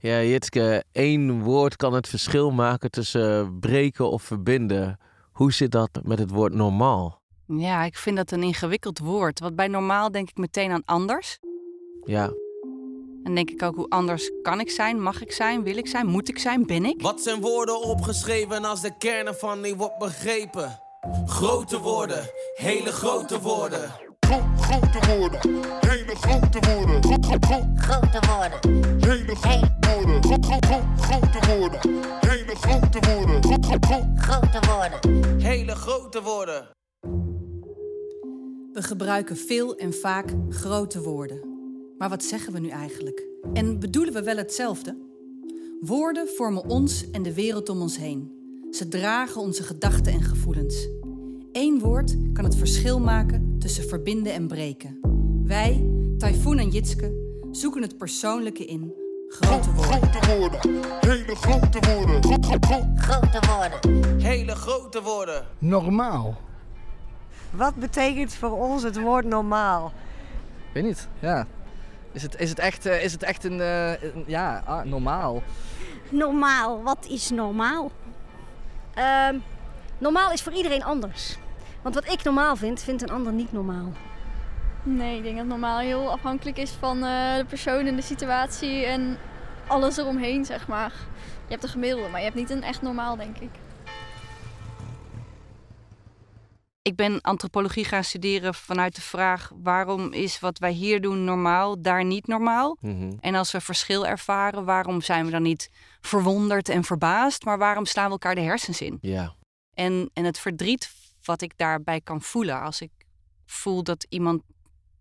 Ja, Jitske, één woord kan het verschil maken tussen breken of verbinden. Hoe zit dat met het woord normaal? Ja, ik vind dat een ingewikkeld woord. Want bij normaal denk ik meteen aan anders. Ja, En denk ik ook hoe anders kan ik zijn, mag ik zijn, wil ik zijn, moet ik zijn, ben ik? Wat zijn woorden opgeschreven als de kern ervan niet wordt begrepen? Grote woorden, hele grote woorden. Gro grote woorden, hele grote woorden. Gro gro gro Grote woorden. hele grote woorden. Gro gro gro grote woorden, hele grote woorden. Gro gro gro Grote woorden. Hele grote woorden. We gebruiken veel en vaak grote woorden. Maar wat zeggen we nu eigenlijk? En bedoelen we wel hetzelfde? Woorden vormen ons en de wereld om ons heen. Ze dragen onze gedachten en gevoelens. Eén woord kan het verschil maken tussen verbinden en breken. Wij, Typhoon en Jitske, zoeken het persoonlijke in grote woorden. grote woorden, hele grote woorden. Gro gro gro Grote woorden. Hele grote woorden. normaal. Wat betekent voor ons het woord normaal? Weet niet, ja. Is het, is het echt, eh, is het echt een, eh, een- ja, ah, normaal? Normaal, wat is normaal? Ehm, normaal is voor iedereen anders. Want wat ik normaal vind, vindt een ander niet normaal. Nee, ik denk dat normaal heel afhankelijk is van eh, de persoon en de situatie en alles eromheen, zeg maar. Je hebt een gemiddelde, maar je hebt niet een echt normaal, denk ik. Ik ben antropologie gaan studeren vanuit de vraag: waarom is wat wij hier doen normaal, daar niet normaal? mhm. En als we verschil ervaren, waarom zijn we dan niet verwonderd en verbaasd, maar waarom slaan we elkaar de hersens in? ja, En, en het verdriet wat ik daarbij kan voelen als ik voel dat iemand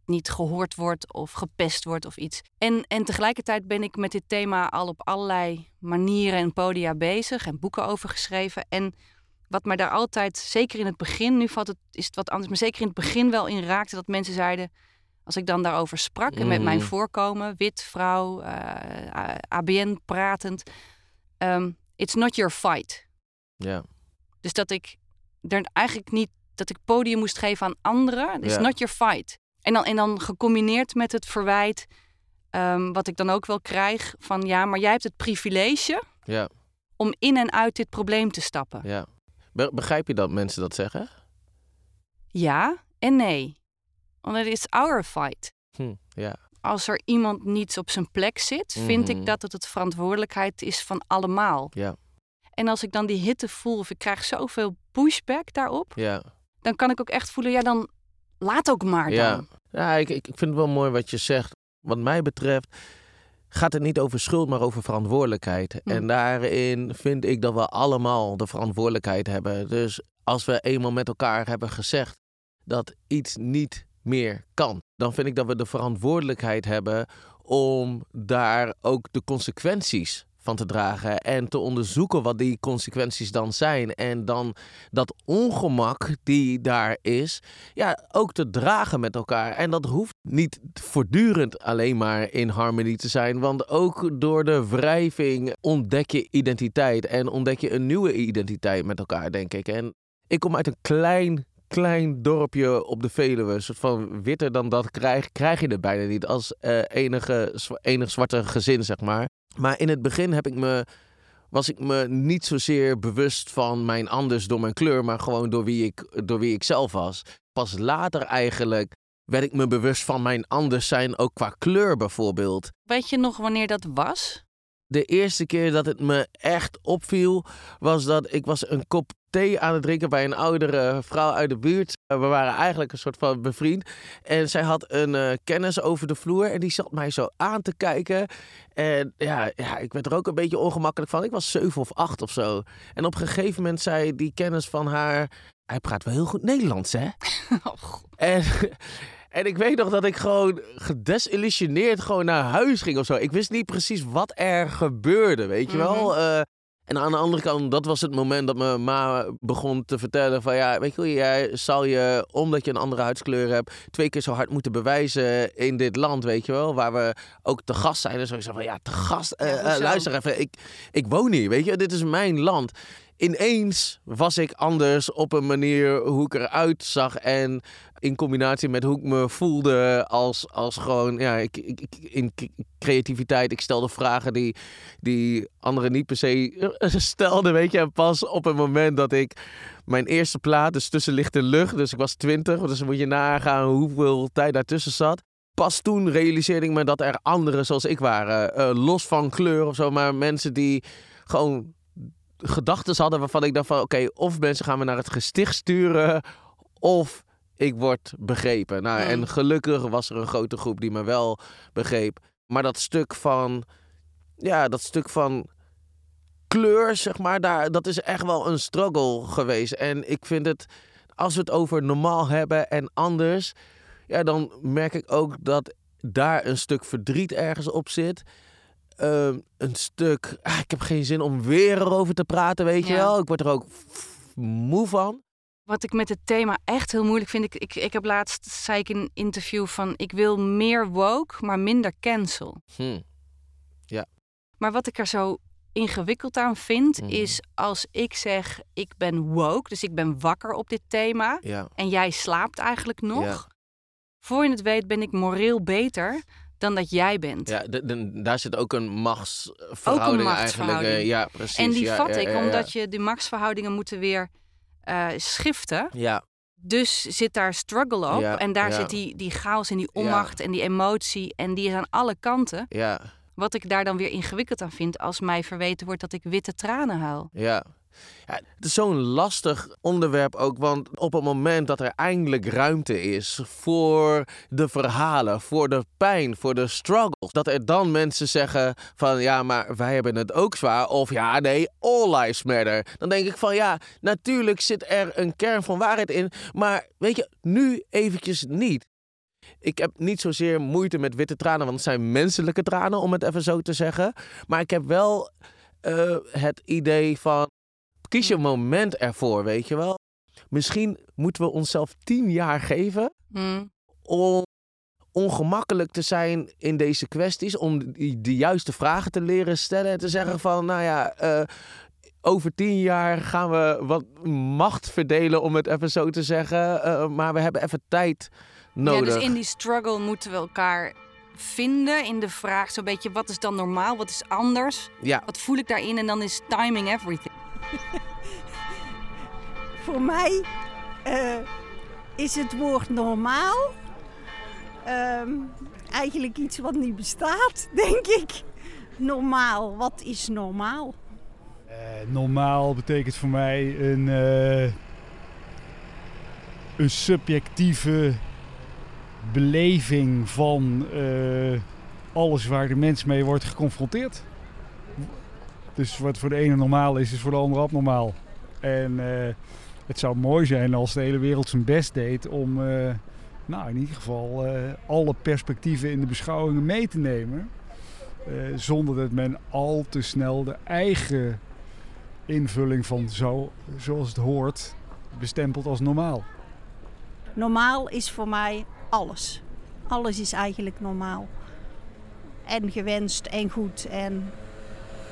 niet gehoord wordt of gepest wordt of iets. En, en tegelijkertijd ben ik met dit thema al op allerlei manieren en podia bezig en boeken over geschreven. En wat mij daar altijd, zeker in het begin, nu valt het, is het wat anders, maar zeker in het begin wel in raakte, dat mensen zeiden, als ik dan daarover sprak en met mijn Mm. voorkomen, wit, vrouw, eh, ABN pratend, ehm, it's not your fight. ja, Dus dat ik er eigenlijk niet dat ik podium moest geven aan anderen. is Ja. not your fight. En dan, en dan gecombineerd met het verwijt, ehm, wat ik dan ook wel krijg, van ja, maar jij hebt het privilege ja, om in en uit dit probleem te stappen. ja. Be- begrijp je dat mensen dat zeggen? Ja en nee. Want het is our fight. Hm, ja, Als er iemand niet op zijn plek zit, vind Mhm. ik dat het het verantwoordelijkheid is van allemaal. ja, En als ik dan die hitte voel of ik krijg zoveel pushback daarop, ja. dan kan ik ook echt voelen, ja dan laat ook maar Ja, dan. ja ik, ik ik vind het wel mooi wat je zegt. Wat mij betreft gaat het niet over schuld, maar over verantwoordelijkheid. Hm. En daarin vind ik dat we allemaal de verantwoordelijkheid hebben. Dus als we eenmaal met elkaar hebben gezegd dat iets niet meer kan, dan vind ik dat we de verantwoordelijkheid hebben om daar ook de consequenties van te dragen en te onderzoeken wat die consequenties dan zijn. En dan dat ongemak die daar is, ja, ook te dragen met elkaar. En dat hoeft niet voortdurend alleen maar in harmonie te zijn, want ook door de wrijving ontdek je identiteit en ontdek je een nieuwe identiteit met elkaar, denk ik. En ik kom uit een klein, klein dorpje op de Veluwe, een soort van witter dan dat krijg, krijg je het bijna niet als eh, enige, enig zwarte gezin, zeg maar. Maar in het begin heb ik me was ik me niet zozeer bewust van mijn anders door mijn kleur, maar gewoon door wie ik, door wie ik zelf was. Pas later eigenlijk werd ik me bewust van mijn anders zijn, ook qua kleur bijvoorbeeld. Weet je nog wanneer dat was? De eerste keer dat het me echt opviel, was dat ik was een kop thee aan het drinken bij een oudere vrouw uit de buurt. We waren eigenlijk een soort van bevriend. En zij had een eh, kennis over de vloer en die zat mij zo aan te kijken. En ja, ja, ik werd er ook een beetje ongemakkelijk van. Ik was zeven of acht of zo. En op een gegeven moment zei die kennis van haar... Hij praat wel heel goed Nederlands, hè? Oh. En, en ik weet nog dat ik gewoon gedesillusioneerd gewoon naar huis ging of zo. Ik wist niet precies wat er gebeurde, weet je wel? Eh, en aan de andere kant, dat was het moment dat mijn ma begon te vertellen van... Ja, weet je wel, jij zal je, omdat je een andere huidskleur hebt... twee keer zo hard moeten bewijzen in dit land, weet je wel? Waar we ook te gast zijn. Dus ik zei van, ja, te gast, eh, Ja, eh, luister even, ik, ik woon hier, weet je? Dit is mijn land. Ineens was ik anders op een manier hoe ik eruit zag. En in combinatie met hoe ik me voelde als, als gewoon, ja, ik, ik, in creativiteit. Ik stelde vragen die, die anderen niet per se eh, stelden, weet je. En pas op het moment dat ik mijn eerste plaat, dus tussen licht en lucht, dus ik was twintig, dus moet je nagaan hoeveel tijd daartussen zat. Pas toen realiseerde ik me dat er anderen zoals ik waren, eh, los van kleur of zo, maar mensen die gewoon gedachten hadden waarvan ik dacht van oké, of mensen gaan me naar het gesticht sturen of ik word begrepen. Nou, Mm. en gelukkig was er een grote groep die me wel begreep. Maar dat stuk van, ja, dat stuk van kleur, zeg maar, daar, dat is echt wel een struggle geweest. En ik vind het, als we het over normaal hebben en anders, ja, dan merk ik ook dat daar een stuk verdriet ergens op zit. Ehm, een stuk, ah, ik heb geen zin om weer erover te praten, weet je wel. Ik word er ook moe van. Wat ik met het thema echt heel moeilijk vind. Ik, ik, ik heb laatst, zei ik in een interview van... ik wil meer woke, maar minder cancel. Hm. Ja. Maar wat ik er zo ingewikkeld aan vind... Mhm. is als ik zeg, ik ben woke... dus ik ben wakker op dit thema... Ja. en jij slaapt eigenlijk nog... Ja. voor je het weet ben ik moreel beter dan dat jij bent. Ja, de- de- daar zit ook een machtsverhouding, eigenlijk. machtsverhouding. eh, Ja, precies. en die ja, vat ja, ik ja, omdat je die machtsverhoudingen moeten weer eh, schiften. Ja, Dus zit daar struggle op. En daar zit die, die chaos en die onmacht en die emotie. En die is aan alle kanten. ja, Wat ik daar dan weer ingewikkeld aan vind als mij verweten wordt dat ik witte tranen huil. ja. Het is zo'n lastig onderwerp ook, want op het moment dat er eindelijk ruimte is voor de verhalen, voor de pijn, voor de struggles, dat er dan mensen zeggen van ja, maar wij hebben het ook zwaar, of ja, nee, all lives matter. Dan denk ik van ja, natuurlijk zit er een kern van waarheid in, maar weet je, nu eventjes niet. Ik heb niet zozeer moeite met witte tranen, want het zijn menselijke tranen, om het even zo te zeggen. Maar ik heb wel eh, het idee van kies je een moment ervoor, weet je wel. Misschien moeten we onszelf tien jaar geven Hmm. om ongemakkelijk te zijn in deze kwesties, om de juiste vragen te leren stellen en te zeggen van, nou ja, eh, over tien jaar gaan we wat macht verdelen, om het even zo te zeggen, eh, maar we hebben even tijd nodig. Ja, dus in die struggle moeten we elkaar vinden in de vraag zo'n beetje wat is dan normaal, wat is anders, Ja. wat voel ik daarin en dan is timing everything. Voor mij eh, is het woord normaal ehm, eigenlijk iets wat niet bestaat, denk ik. Normaal, wat is normaal? Eh, normaal betekent voor mij een, eh, een subjectieve beleving van alles waar de mens mee wordt geconfronteerd. Dus wat voor de ene normaal is, is voor de ander abnormaal. En eh, het zou mooi zijn als de hele wereld zijn best deed om eh, nou, in ieder geval eh, alle perspectieven in de beschouwingen mee te nemen. zonder dat men al te snel de eigen invulling van zo, zoals het hoort bestempelt als normaal. Normaal is voor mij alles. Alles is eigenlijk normaal. En gewenst en goed en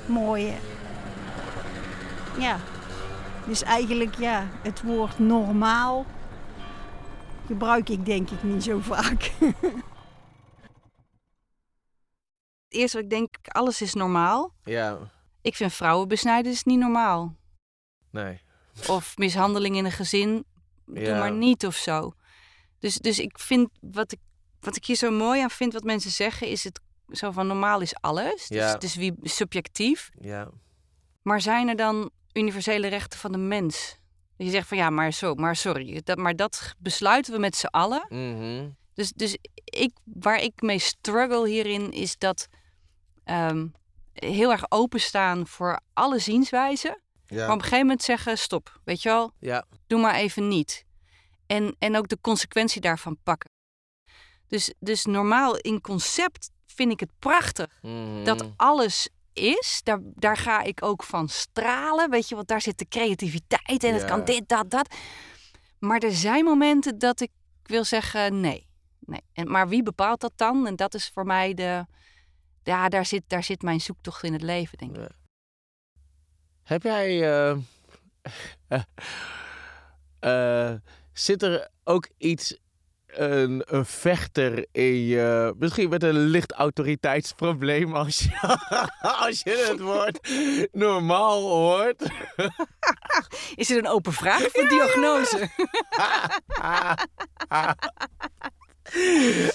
mooi. Ja. Dus eigenlijk ja, het woord normaal gebruik ik denk ik niet zo vaak. Het eerste wat ik denk, alles is normaal. Ja, Ik vind vrouwenbesnijden is niet normaal. nee. Of mishandeling in een gezin, doe Ja. maar niet of zo. Dus, dus ik vind, wat ik, wat ik hier zo mooi aan vind, wat mensen zeggen, is het zo van normaal is alles. Dus het is wie subjectief. Ja. Maar zijn er dan universele rechten van de mens? Dat je zegt van ja, maar, zo, maar sorry, dat, maar dat besluiten we met z'n allen. Mhm. Dus, dus ik, waar ik mee struggle hierin is dat ehm, heel erg openstaan voor alle zienswijzen. Ja. Maar op een gegeven moment zeggen stop, weet je wel, Ja. doe maar even niet. En, en ook de consequentie daarvan pakken. Dus, dus normaal in concept vind ik het prachtig Mhm. dat alles is. Daar, daar ga ik ook van stralen. Weet je, want daar zit de creativiteit en het kan dit, dat, dat. Maar er zijn momenten dat ik wil zeggen nee. nee. En, maar wie bepaalt dat dan? En dat is voor mij de... Ja, daar zit, daar zit mijn zoektocht in het leven, denk ik. Heb jij, eh, Eh, zit er ook iets, een, een vechter in je, misschien met een licht autoriteitsprobleem als je, als je het woord normaal hoort? Is het een open vraag een diagnose?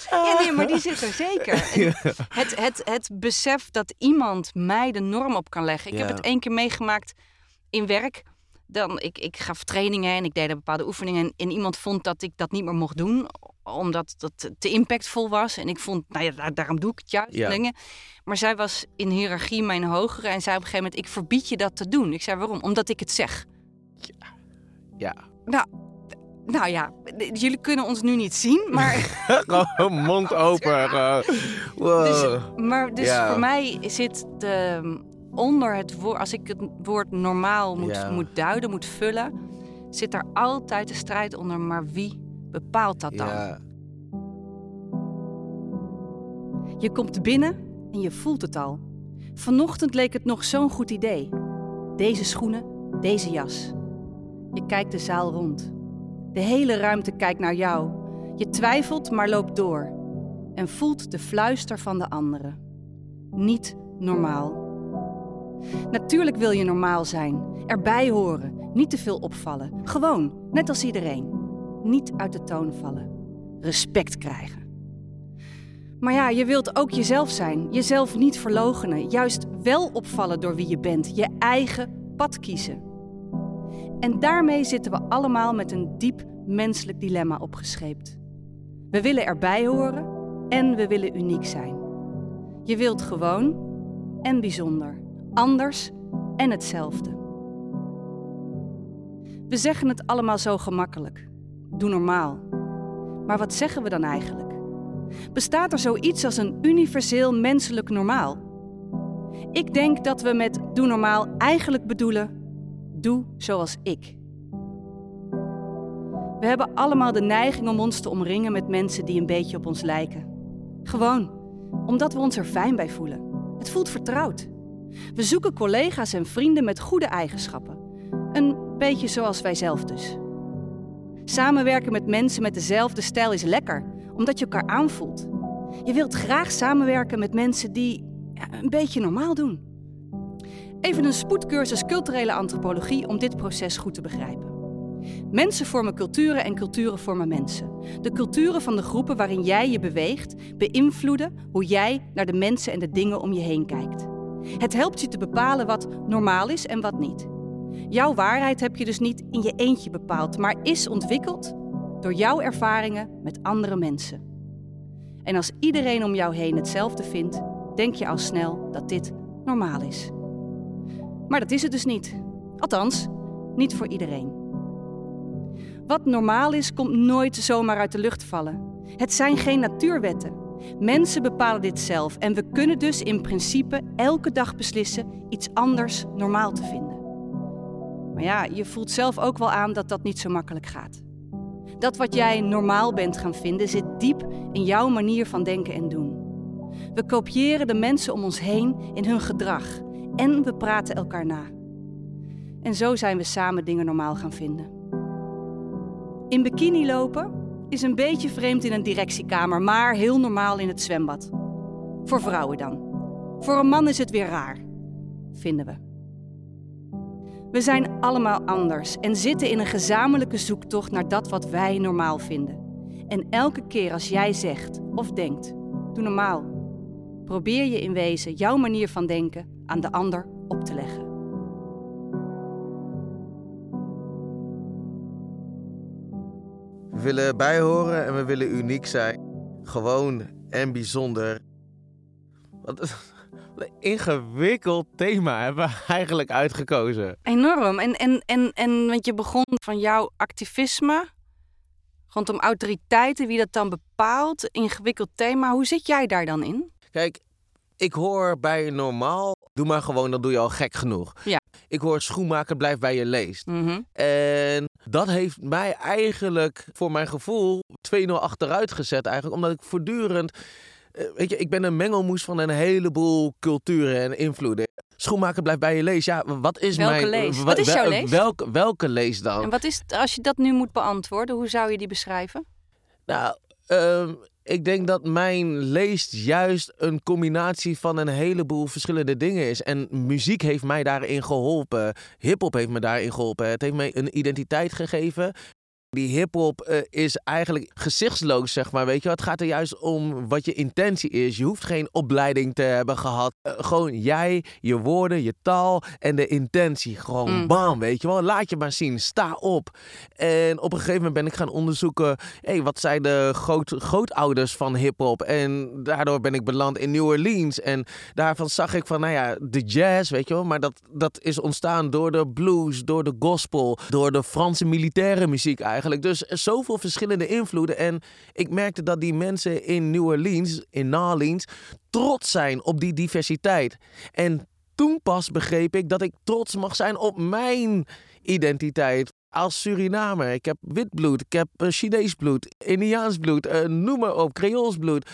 Ja, nee, maar die zit er zeker. Het, het, het besef dat iemand mij de norm op kan leggen. Ik heb het één keer meegemaakt in werk. Dan, ik, ik gaf trainingen en ik deed bepaalde oefeningen. En, en iemand vond dat ik dat niet meer mocht doen. Omdat dat te impactvol was. En ik vond, nou ja, daar- daarom doe ik het juist. Ja. Dingen. Maar zij was in hiërarchie mijn hogere. En zei op een gegeven moment, ik verbied je dat te doen. Ik zei, waarom? Omdat ik het zeg. Ja. Nou, nou ja, jullie kunnen ons nu niet zien, maar... Gewoon mond open. gewoon. Wow. Dus, maar dus Ja. voor mij zit de, onder het woord, als ik het woord normaal moet, Ja. moet duiden, moet vullen, zit daar altijd de strijd onder. Maar wie bepaalt dat dan? Ja. Je komt binnen en je voelt het al. Vanochtend leek het nog zo'n goed idee. Deze schoenen, deze jas. Je kijkt de zaal rond. De hele ruimte kijkt naar jou. Je twijfelt, maar loopt door. En voelt de fluister van de anderen. Niet normaal. Natuurlijk wil je normaal zijn, erbij horen, niet te veel opvallen. Gewoon, net als iedereen. Niet uit de toon vallen. Respect krijgen. Maar ja, je wilt ook jezelf zijn, jezelf niet verloochenen, juist wel opvallen door wie je bent, je eigen pad kiezen. En daarmee zitten we allemaal met een diep menselijk dilemma opgescheept. We willen erbij horen en we willen uniek zijn. Je wilt gewoon en bijzonder, anders en hetzelfde. We zeggen het allemaal zo gemakkelijk. Doe normaal. Maar wat zeggen we dan eigenlijk? Bestaat er zoiets als een universeel menselijk normaal? Ik denk dat we met doe normaal eigenlijk bedoelen: doe zoals ik. We hebben allemaal de neiging om ons te omringen met mensen die een beetje op ons lijken. Gewoon omdat we ons er fijn bij voelen. Het voelt vertrouwd. We zoeken collega's en vrienden met goede eigenschappen. Een beetje zoals wij zelf dus. Samenwerken met mensen met dezelfde stijl is lekker, omdat je elkaar aanvoelt. Je wilt graag samenwerken met mensen die een beetje normaal doen. Even een spoedcursus culturele antropologie om dit proces goed te begrijpen. Mensen vormen culturen en culturen vormen mensen. De culturen van de groepen waarin jij je beweegt beïnvloeden hoe jij naar de mensen en de dingen om je heen kijkt. Het helpt je te bepalen wat normaal is en wat niet. Jouw waarheid heb je dus niet in je eentje bepaald, maar is ontwikkeld door jouw ervaringen met andere mensen. En als iedereen om jou heen hetzelfde vindt, denk je al snel dat dit normaal is. Maar dat is het dus niet. Althans, niet voor iedereen. Wat normaal is, komt nooit zomaar uit de lucht vallen. Het zijn geen natuurwetten. Mensen bepalen dit zelf en we kunnen dus in principe elke dag beslissen iets anders normaal te vinden. Maar ja, je voelt zelf ook wel aan dat dat niet zo makkelijk gaat. Dat wat jij normaal bent gaan vinden zit diep in jouw manier van denken en doen. We kopiëren de mensen om ons heen in hun gedrag en we praten elkaar na. En zo zijn we samen dingen normaal gaan vinden. In bikini lopen is een beetje vreemd in een directiekamer, maar heel normaal in het zwembad. Voor vrouwen dan. Voor een man is het weer raar, vinden we. We zijn allemaal anders en zitten in een gezamenlijke zoektocht naar dat wat wij normaal vinden. En elke keer als jij zegt of denkt, doe normaal, probeer je in wezen jouw manier van denken aan de ander op te leggen. We willen bijhoren en we willen uniek zijn. Gewoon en bijzonder. Wat een wat een ingewikkeld thema hebben we eigenlijk uitgekozen. Enorm. En, en, en, en want je begon van jouw activisme rondom autoriteiten, wie dat dan bepaalt, ingewikkeld thema. Hoe zit jij daar dan in? Kijk, ik hoor bij normaal, doe maar gewoon, dan doe je al gek genoeg. Ja. Ik hoor schoenmaker, blijf bij je leest. Mhm. En dat heeft mij eigenlijk, voor mijn gevoel, 2-0 achteruit gezet eigenlijk. Omdat ik voortdurend, eh, weet je, ik ben een mengelmoes van een heleboel culturen en invloeden. schoenmaker blijft bij je lees. Ja, wat is Welke mijn... lees? wa- Wat is jouw lees? Welke, welke lees dan? En wat is als je dat nu moet beantwoorden, hoe zou je die beschrijven? Nou, ehm, ik denk dat mijn leest juist een combinatie van een heleboel verschillende dingen is. En muziek heeft mij daarin geholpen. Hip-hop heeft me daarin geholpen. Het heeft mij een identiteit gegeven. Die hip-hop eh, is eigenlijk gezichtsloos, zeg maar. Weet je, het gaat er juist om wat je intentie is. Je hoeft geen opleiding te hebben gehad. Eh, gewoon jij, je woorden, je taal en de intentie. Gewoon Mm. bam, weet je wel. Laat je maar zien. Sta op. En op een gegeven moment ben ik gaan onderzoeken. Hé, wat zijn de groot, grootouders van hip-hop? En daardoor ben ik beland in New Orleans. En daarvan zag ik van, nou ja, de jazz, weet je wel. Maar dat, dat is ontstaan door de blues, door de gospel, door de Franse militaire muziek eigenlijk. Dus zoveel verschillende invloeden. En ik merkte dat die mensen in New Orleans, in Orleans, trots zijn op die diversiteit. En toen pas begreep ik dat ik trots mag zijn op mijn identiteit. Als Surinamer. Ik heb wit bloed, ik heb eh, Chinees bloed, Indiaans bloed, eh, noem maar op, Creools bloed.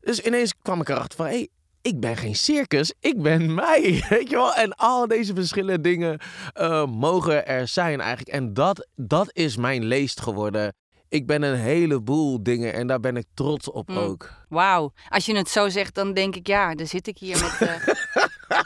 Dus ineens kwam ik erachter van, hé, hey, ik ben geen circus, ik ben mij. Weet je wel? En al deze verschillende dingen eh, mogen er zijn eigenlijk. En dat, dat is mijn leest geworden. Ik ben een heleboel dingen en daar ben ik trots op Mm. ook. Wauw, als je het zo zegt, dan denk ik, ja, dan zit ik hier met... eh,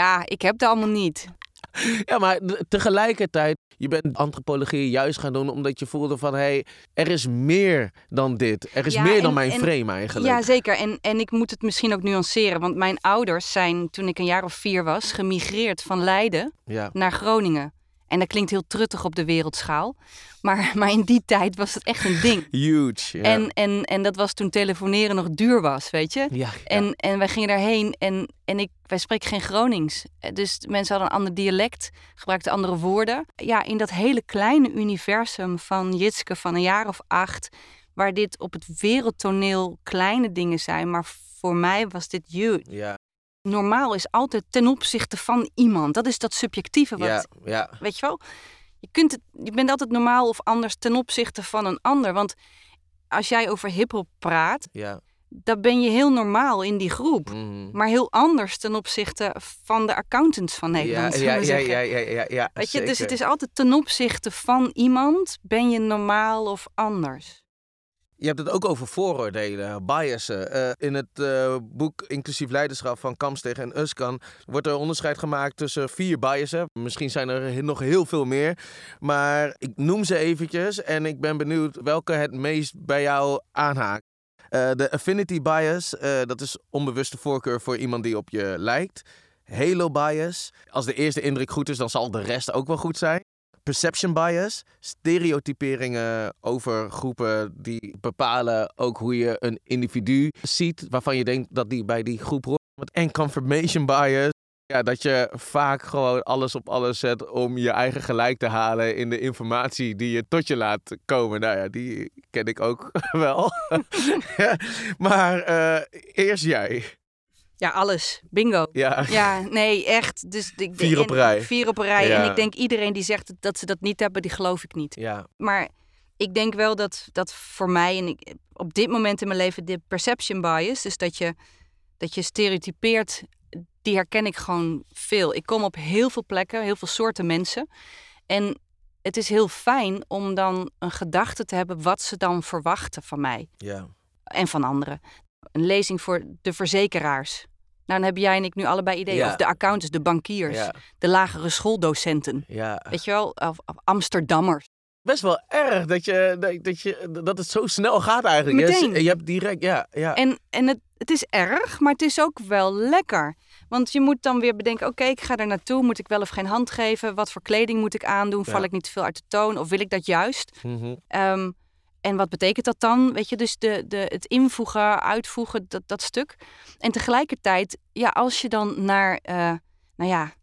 ja, ik heb het allemaal niet. Ja, maar tegelijkertijd, je bent antropologie juist gaan doen omdat je voelde van, hé, hey, er is meer dan dit. Er is Ja, meer dan mijn en- frame eigenlijk. Ja, zeker. En, en ik moet het misschien ook nuanceren. Want mijn ouders zijn, toen ik een jaar of vier was, gemigreerd van Leiden Ja. naar Groningen. En dat klinkt heel truttig op de wereldschaal. Maar, maar in die tijd was het echt een ding. Huge. En, en, en dat was toen telefoneren nog duur was, weet je? Ja, En, en wij gingen daarheen en, en ik, wij spreken geen Gronings. Dus mensen hadden een ander dialect, gebruikten andere woorden. Ja, in dat hele kleine universum van Jitske van een jaar of acht... waar dit op het wereldtoneel kleine dingen zijn... maar voor mij was dit huge. Ja, Normaal is altijd ten opzichte van iemand. Dat is dat subjectieve wat... ja, ja. Weet je wel? Je, kunt het, je bent altijd normaal of anders ten opzichte van een ander. Want als jij over hiphop praat, ja. dan ben je heel normaal in die groep. Mhm. Maar heel anders ten opzichte van de accountants van Nederland. Ja, ja, ja, ja, ja, ja, ja, Weet je, dus het is altijd ten opzichte van iemand ben je normaal of anders. Je hebt het ook over vooroordelen, biasen. Eh, in het eh, boek Inclusief Leiderschap van Kamstegen en Uskan wordt er onderscheid gemaakt tussen vier biasen. Misschien zijn er nog heel veel meer, maar ik noem ze eventjes en ik ben benieuwd welke het meest bij jou aanhaakt. Eh, de affinity bias, dat is onbewuste voorkeur voor iemand die op je lijkt. Halo bias, als de eerste indruk goed is, dan zal de rest ook wel goed zijn. Perception bias, stereotyperingen over groepen die bepalen ook hoe je een individu ziet, waarvan je denkt dat die bij die groep hoort. En confirmation bias, ja, dat je vaak gewoon alles op alles zet om je eigen gelijk te halen in de informatie die je tot je laat komen. Nou ja, die ken ik ook wel. maar eh, eerst jij. Ja, alles. Bingo. Ja. Ja, nee, echt. Dus ik, Vier op rij. Vier op rij. Ja. En ik denk iedereen die zegt dat ze dat niet hebben, die geloof ik niet. Ja. Maar ik denk wel dat, dat voor mij en ik, op dit moment in mijn leven de perception bias, dus dat je, dat je stereotypeert, die herken ik gewoon veel. Ik kom op heel veel plekken, heel veel soorten mensen. En het is heel fijn om dan een gedachte te hebben wat ze dan verwachten van mij Ja. en van anderen. Een lezing voor de verzekeraars. Nou, dan hebben jij en ik nu allebei ideeën. Ja. Of de accountants, de bankiers, Ja. de lagere schooldocenten. Ja. Weet je wel, of, of Amsterdammers. Best wel erg dat, je, dat, dat je, dat het zo snel gaat eigenlijk. Meteen. Je, je hebt direct, ja. ja. En, en het, het is erg, maar het is ook wel lekker. Want je moet dan weer bedenken, oké, ik ga er naartoe. Moet ik wel of geen hand geven? Wat voor kleding moet ik aandoen? Val ik niet te veel uit de toon? Of wil ik dat juist? Mhm. Ehm, en wat betekent dat dan? Weet je, dus de, de, het invoegen, uitvoegen, dat, dat stuk. En tegelijkertijd, ja, als je dan naar, eh, nou ja,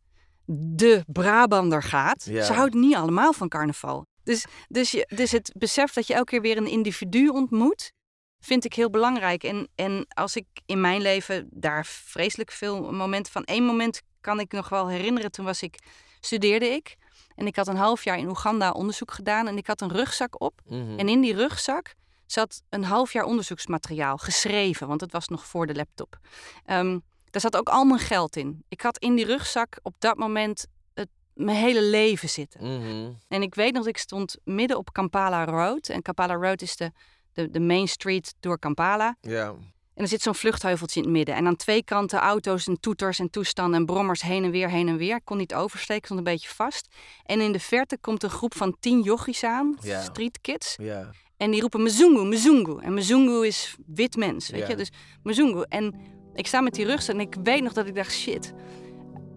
de Brabander gaat. Ja. Ze houden niet allemaal van carnaval. Dus, dus, je, dus het besef dat je elke keer weer een individu ontmoet, vind ik heel belangrijk. En, en als ik in mijn leven daar vreselijk veel momenten van... één moment kan ik nog wel herinneren. Toen was ik, studeerde ik. En ik had een half jaar in Oeganda onderzoek gedaan. En ik had een rugzak op. Mhm. En in die rugzak zat een half jaar onderzoeksmateriaal geschreven. Want het was nog voor de laptop. Ehm, Daar zat ook al mijn geld in. Ik had in die rugzak op dat moment het, mijn hele leven zitten. Mhm. En ik weet nog, ik stond midden op Kampala Road. En Kampala Road is de, de, de main street door Kampala. Ja. En er zit zo'n vluchtheuveltje in het midden. En aan twee kanten auto's en toeters en toestanden en brommers heen en weer, heen en weer. Ik kon niet oversteken, ik stond een beetje vast. En in de verte komt een groep van tien jochies aan, street kids. Ja. En die roepen Mzungu, Mzungu. En Mzungu is wit mens, weet je. Dus Mzungu. En ik sta met die rugzak en ik weet nog dat ik dacht, shit.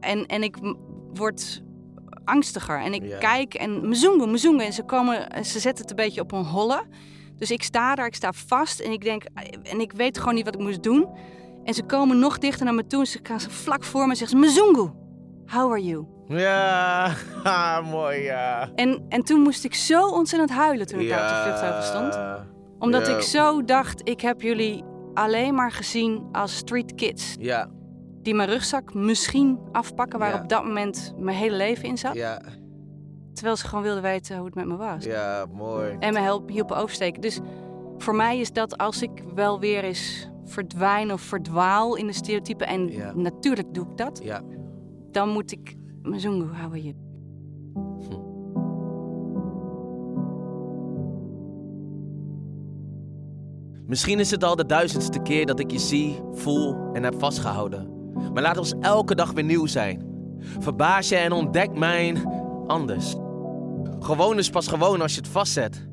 En, en ik word angstiger. En ik kijk en Mzungu, Mzungu. En ze komen, en ze zetten het een beetje op een holle. Dus ik sta daar, ik sta vast en ik denk, en ik weet gewoon niet wat ik moest doen. En ze komen nog dichter naar me toe en ze gaan ze vlak voor me en zeggen ze, Mzungu, how are you? Ja, mooi ja. En, en toen moest ik zo ontzettend huilen toen ik daar op de vluchtheuvel stond. Omdat Ja. ik zo dacht, ik heb jullie alleen maar gezien als street kids. Ja, Die mijn rugzak misschien afpakken waar Ja. op dat moment mijn hele leven in zat. ja, Terwijl ze gewoon wilden weten hoe het met me was. ja, mooi. En me help, hielpen oversteken. Dus voor mij is dat als ik wel weer eens verdwijn of verdwaal in de stereotypen. En Ja. natuurlijk doe ik dat. Ja. Dan moet ik mijn zongo houden. Je. Misschien is het al de duizendste keer dat ik je zie, voel en heb vastgehouden. Maar laat ons elke dag weer nieuw zijn. Verbaas je en ontdek mijn anders. Gewoon is pas gewoon als je het vastzet.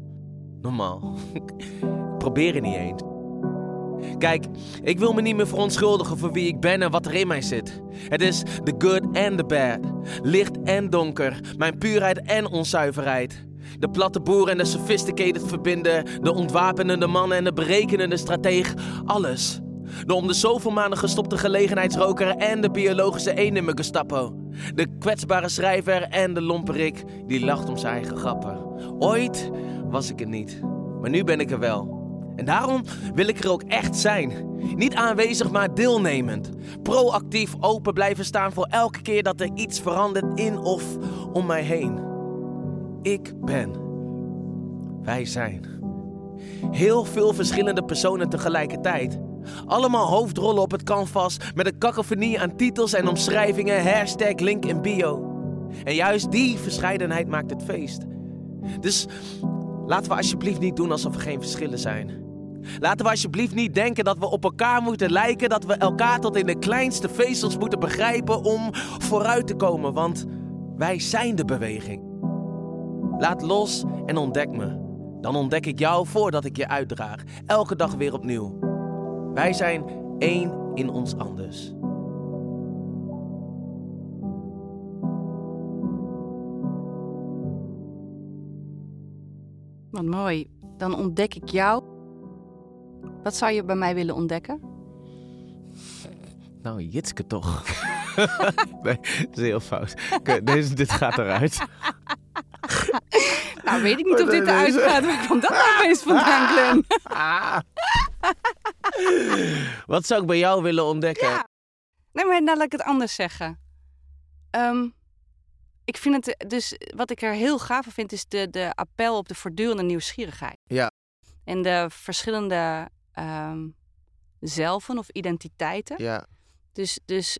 Normaal. ik probeer het niet eens. Kijk, ik wil me niet meer verontschuldigen voor wie ik ben en wat er in mij zit. Het is the good and the bad. Licht en donker. Mijn puurheid en onzuiverheid. De platte boer en de sophisticated verbinden. De ontwapenende man en de berekenende strateeg. Alles. De om de zoveel maanden gestopte gelegenheidsroker en de biologische een in mijn Gestapo. De kwetsbare schrijver en de lomperik die lacht om zijn eigen grappen. Ooit was ik er niet, maar nu ben ik er wel. En daarom wil ik er ook echt zijn. Niet aanwezig, maar deelnemend. Proactief open blijven staan voor elke keer dat er iets verandert in of om mij heen. Ik ben. Wij zijn. Heel veel verschillende personen tegelijkertijd. Allemaal hoofdrollen op het canvas met een cacophonie aan titels en omschrijvingen, hashtag, link en bio. En juist die verscheidenheid maakt het feest. Dus laten we alsjeblieft niet doen alsof er geen verschillen zijn. Laten we alsjeblieft niet denken dat we op elkaar moeten lijken, dat we elkaar tot in de kleinste vezels moeten begrijpen om vooruit te komen, want wij zijn de beweging. Laat los en ontdek me. Dan ontdek ik jou voordat ik je uitdraag, elke dag weer opnieuw. Wij zijn één in ons anders. Wat mooi. Dan ontdek ik jou. Wat zou je bij mij willen ontdekken? Nou, Jitske toch. nee, dat is heel fout. Oké, Deze, dit gaat eruit. Nou, weet ik niet of dit Nee, eruit gaat. Waar komt dat nou opeens vandaan, Glenn? Wat zou ik bij jou willen ontdekken? Ja. Nee, maar nou laat ik het anders zeggen. Ehm, ik vind het, dus wat ik er heel gaaf van vind, is de, de appel op de voortdurende nieuwsgierigheid. Ja. En de verschillende ehm, zelven of identiteiten. Ja. Dus, dus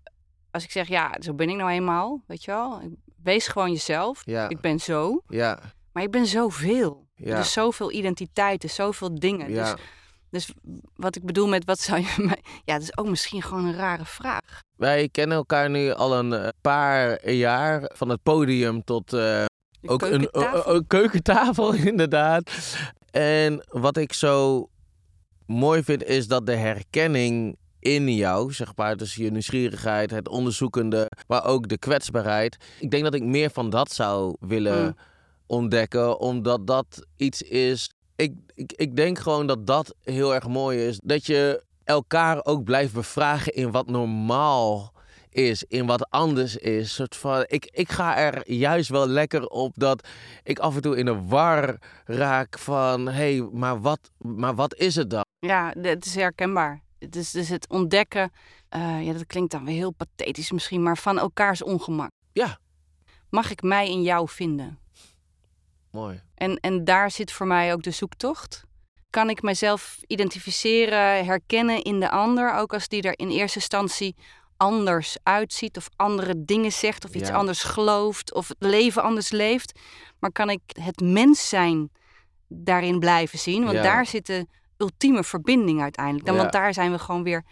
als ik zeg, ja, zo ben ik nou eenmaal, weet je wel. Wees gewoon jezelf. Ja. Ik ben zo. Ja. Maar ik ben zoveel. Ja. Dus zoveel identiteiten, zoveel dingen. Ja. Dus, dus wat ik bedoel met wat zou je. Ja, dat is ook misschien gewoon een rare vraag. Wij kennen elkaar nu al een eh, paar jaar. Van het podium tot eh, ook een, keukentafel. een- een keukentafel, inderdaad. En wat ik zo mooi vind, is dat de herkenning in jou, zeg maar, dus je nieuwsgierigheid, het onderzoekende, maar ook de kwetsbaarheid. Ik denk dat ik meer van dat zou willen Mm. ontdekken, omdat dat iets is. Ik, ik, ik denk gewoon dat dat heel erg mooi is. Dat je elkaar ook blijft bevragen in wat normaal is, in wat anders is. Soort van, ik, ik ga er juist wel lekker op dat ik af en toe in de war raak van... hé, hey, maar, wat, maar wat is het dan? Ja, het is herkenbaar. Het is dus het ontdekken, eh, ja, dat klinkt dan weer heel pathetisch misschien, maar van elkaars ongemak. Ja. Mag ik mij in jou vinden? Mooi. En, en daar zit voor mij ook de zoektocht. Kan ik mezelf identificeren, herkennen in de ander, ook als die er in eerste instantie anders uitziet of andere dingen zegt of iets Ja. anders gelooft of het leven anders leeft. Maar kan ik het mens zijn daarin blijven zien? Want Ja. daar zit de ultieme verbinding uiteindelijk. Dan, Ja. Want daar zijn we gewoon weer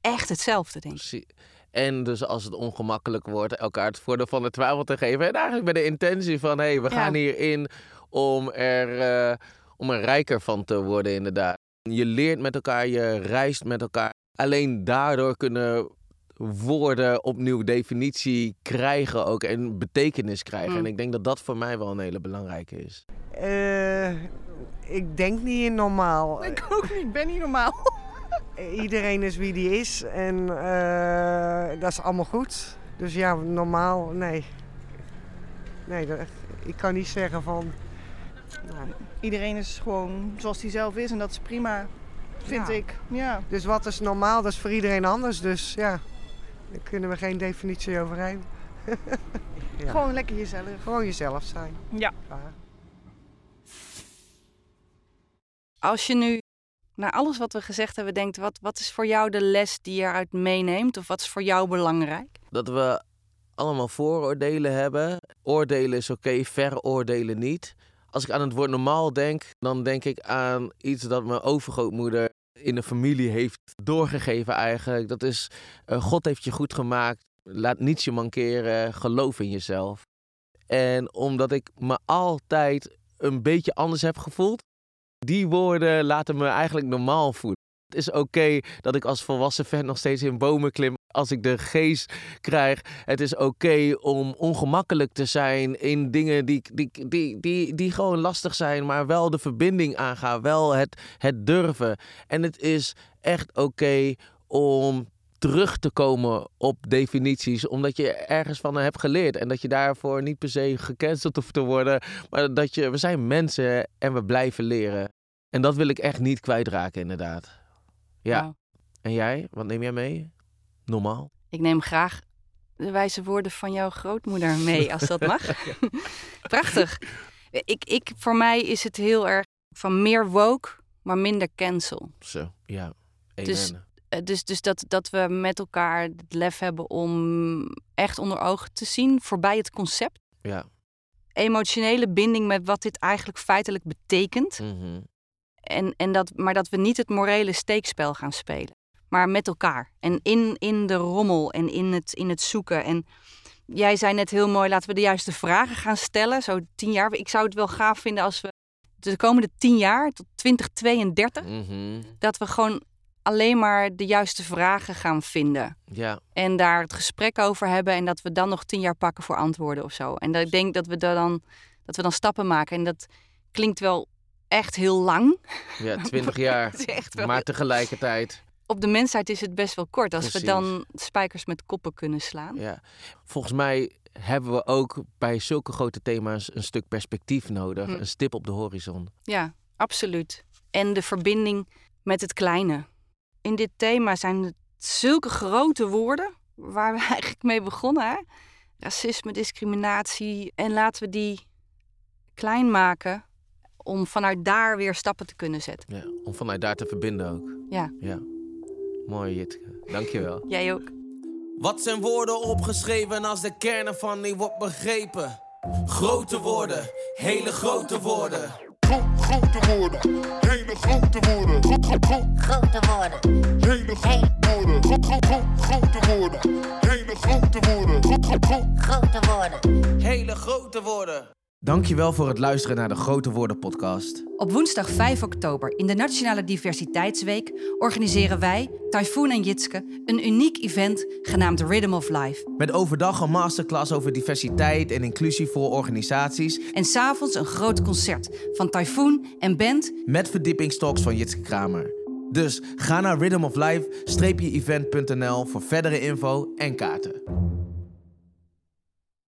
echt hetzelfde, denk ik. En dus als het ongemakkelijk wordt, elkaar het voordeel van de twijfel te geven. En eigenlijk met de intentie van, hé, hey, we gaan hierin om er, eh, om er rijker van te worden inderdaad. Je leert met elkaar, je reist met elkaar. Alleen daardoor kunnen woorden opnieuw definitie krijgen ook en betekenis krijgen. Mm. En ik denk dat dat voor mij wel een hele belangrijke is. Eh, ik denk niet in normaal. Ik ook niet, ik ben niet normaal. Iedereen is wie die is en eh, dat is allemaal goed. Dus ja, normaal, nee. Nee, dat, ik kan niet zeggen van... Nou, Iedereen is gewoon zoals hij zelf is en dat is prima, vind Ja. ik. Ja. Dus wat is normaal, dat is voor iedereen anders. Dus ja, daar kunnen we geen definitie over hebben. Ja. Gewoon lekker jezelf. Gewoon jezelf zijn. Ja. Als je nu naar alles wat we gezegd hebben denkt, wat, wat is voor jou de les die je eruit meeneemt? Of wat is voor jou belangrijk? dat we allemaal vooroordelen hebben. Oordelen is oké, veroordelen niet. Als ik aan het woord normaal denk, dan denk ik aan iets dat mijn overgrootmoeder in de familie heeft doorgegeven eigenlijk. Dat is, eh, God heeft je goed gemaakt, laat niets je mankeren, geloof in jezelf. En omdat ik me altijd een beetje anders heb gevoeld, die woorden laten me eigenlijk normaal voelen. Het is oké dat ik als volwassen vent nog steeds in bomen klim als ik de geest krijg. Het is oké om ongemakkelijk te zijn in dingen die, die, die, die, die gewoon lastig zijn, maar wel de verbinding aangaan, wel het, het durven. En het is echt oké om terug te komen op definities, omdat je ergens van hebt geleerd en dat je daarvoor niet per se gecanceld hoeft te worden, maar dat je, we zijn mensen en we blijven leren. En dat wil ik echt niet kwijtraken, inderdaad. Ja. En jij, wat neem jij mee? Normaal? Ik neem graag de wijze woorden van jouw grootmoeder mee, als dat mag. Prachtig. Ik, ik, voor mij is het heel erg van meer woke, maar minder cancel. Zo, ja. Amen. Dus, eh, dus, dus dat, dat we met elkaar het lef hebben om echt onder ogen te zien, voorbij het concept. ja. Emotionele binding met wat dit eigenlijk feitelijk betekent. Mhm. En, en dat, maar dat we niet het morele steekspel gaan spelen. Maar met elkaar. En in, in de rommel en in het, in het zoeken. En jij zei net heel mooi, laten we de juiste vragen gaan stellen. Zo tien jaar. Ik zou het wel gaaf vinden als we de komende tien jaar, tot 2032, Mhm. dat we gewoon alleen maar de juiste vragen gaan vinden. Ja. En daar het gesprek over hebben. En dat we dan nog tien jaar pakken voor antwoorden of zo. En dat ik denk dat we, daar dan, dat we dan stappen maken. En dat klinkt wel echt heel lang. Ja, 20 jaar. Maar tegelijkertijd, Op de mensheid is het best wel kort. Als we dan spijkers met koppen kunnen slaan. ja. Volgens mij hebben we ook bij zulke grote thema's een stuk perspectief nodig. Hm. Een stip op de horizon. Ja, absoluut. En de verbinding met het kleine. In dit thema zijn het zulke grote woorden waar we eigenlijk mee begonnen. Hè? Racisme, discriminatie. En laten we die klein maken om vanuit daar weer stappen te kunnen zetten. Ja, om vanuit daar te verbinden ook. Ja, Ja. Mooi, Jitke. Dankjewel. jij ook. Wat zijn woorden opgeschreven als de kern ervan niet wordt begrepen? Grote woorden, hele grote woorden. Grote woorden, hele grote woorden. Gro- gro- gro- Grote woorden. Hele grote woorden. Gro- gro- gro- Grote woorden, hele grote woorden. Gro- gro- gro- Grote woorden. Hele grote woorden. Dankjewel voor het luisteren naar de Grote Woorden podcast. Op woensdag 5 oktober in de Nationale Diversiteitsweek organiseren wij, Typhoon en Jitske, een uniek event genaamd Rhythm of Life. Met overdag een masterclass over diversiteit en inclusie voor organisaties. En s'avonds een groot concert van Typhoon en band Met verdiepingstalks van Jitske Kramer. Dus ga naar rhythmoflife-event.nl voor verdere info en kaarten.